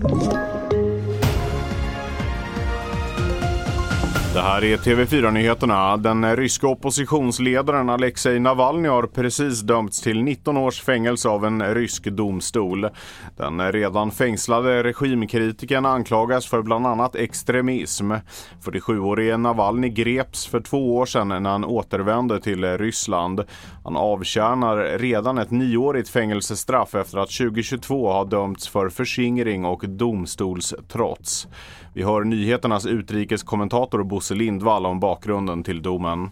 Thank you. Det här är TV4-nyheterna. Den ryska oppositionsledaren Alexej Navalny har precis dömts till 19 års fängelse av en rysk domstol. Den redan fängslade regimkritiken anklagas för bland annat extremism. 47-årige Navalny greps för två år sedan när han återvände till Ryssland. Han avtjänar redan ett nioårigt fängelsestraff efter att 2022 ha dömts för förskingring och domstolstrots. Vi hör nyheternas utrikeskommentator Bosse Lindvall om bakgrunden till domen.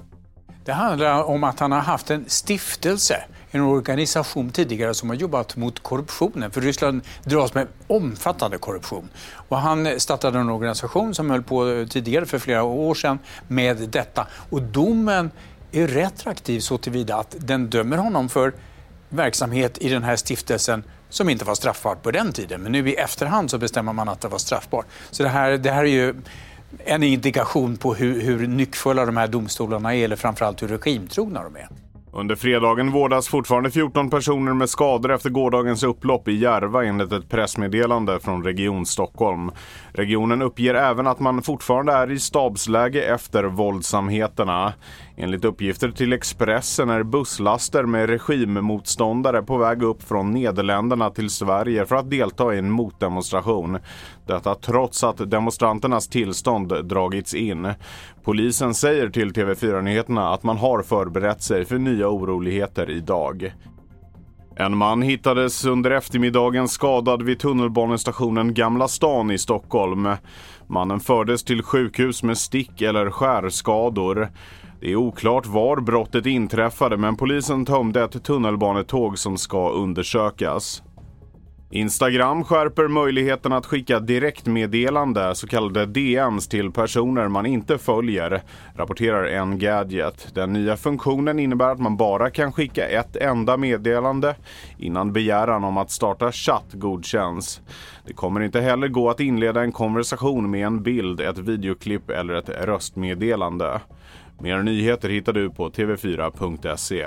Det handlar om att han har haft en stiftelse, en organisation tidigare som har jobbat mot korruptionen. För Ryssland dras med omfattande korruption. Och han startade en organisation som höll på tidigare för flera år sedan med detta. Och domen är retroaktiv så tillvida att den dömer honom för verksamhet i den här stiftelsen som inte var straffbart på den tiden. Men nu i efterhand så bestämmer man att det var straffbart. Så det här, det här är ju en indikation på hur, hur nyckfulla de här domstolarna är eller framförallt hur regimtrogna de är. Under fredagen vårdas fortfarande 14 personer med skador efter gårdagens upplopp i Järva enligt ett pressmeddelande från Region Stockholm. Regionen uppger även att man fortfarande är i stabsläge efter våldsamheterna. Enligt uppgifter till Expressen är busslaster med regimmotståndare på väg upp från Nederländerna till Sverige för att delta i en motdemonstration. Detta trots att demonstranternas tillstånd dragits in. Polisen säger till TV4 Nyheterna att man har förberett sig för nya oroligheter idag. En man hittades under eftermiddagen skadad vid tunnelbanestationen Gamla stan i Stockholm. Mannen fördes till sjukhus med stick eller skärskador. Det är oklart var brottet inträffade men polisen tömde ett tunnelbanetåg som ska undersökas. Instagram skärper möjligheten att skicka direktmeddelande, så kallade DMs, till personer man inte följer, rapporterar Engadget. Den nya funktionen innebär att man bara kan skicka ett enda meddelande innan begäran om att starta chatt godkänns. Det kommer inte heller gå att inleda en konversation med en bild, ett videoklipp eller ett röstmeddelande. Mer nyheter hittar du på tv4.se.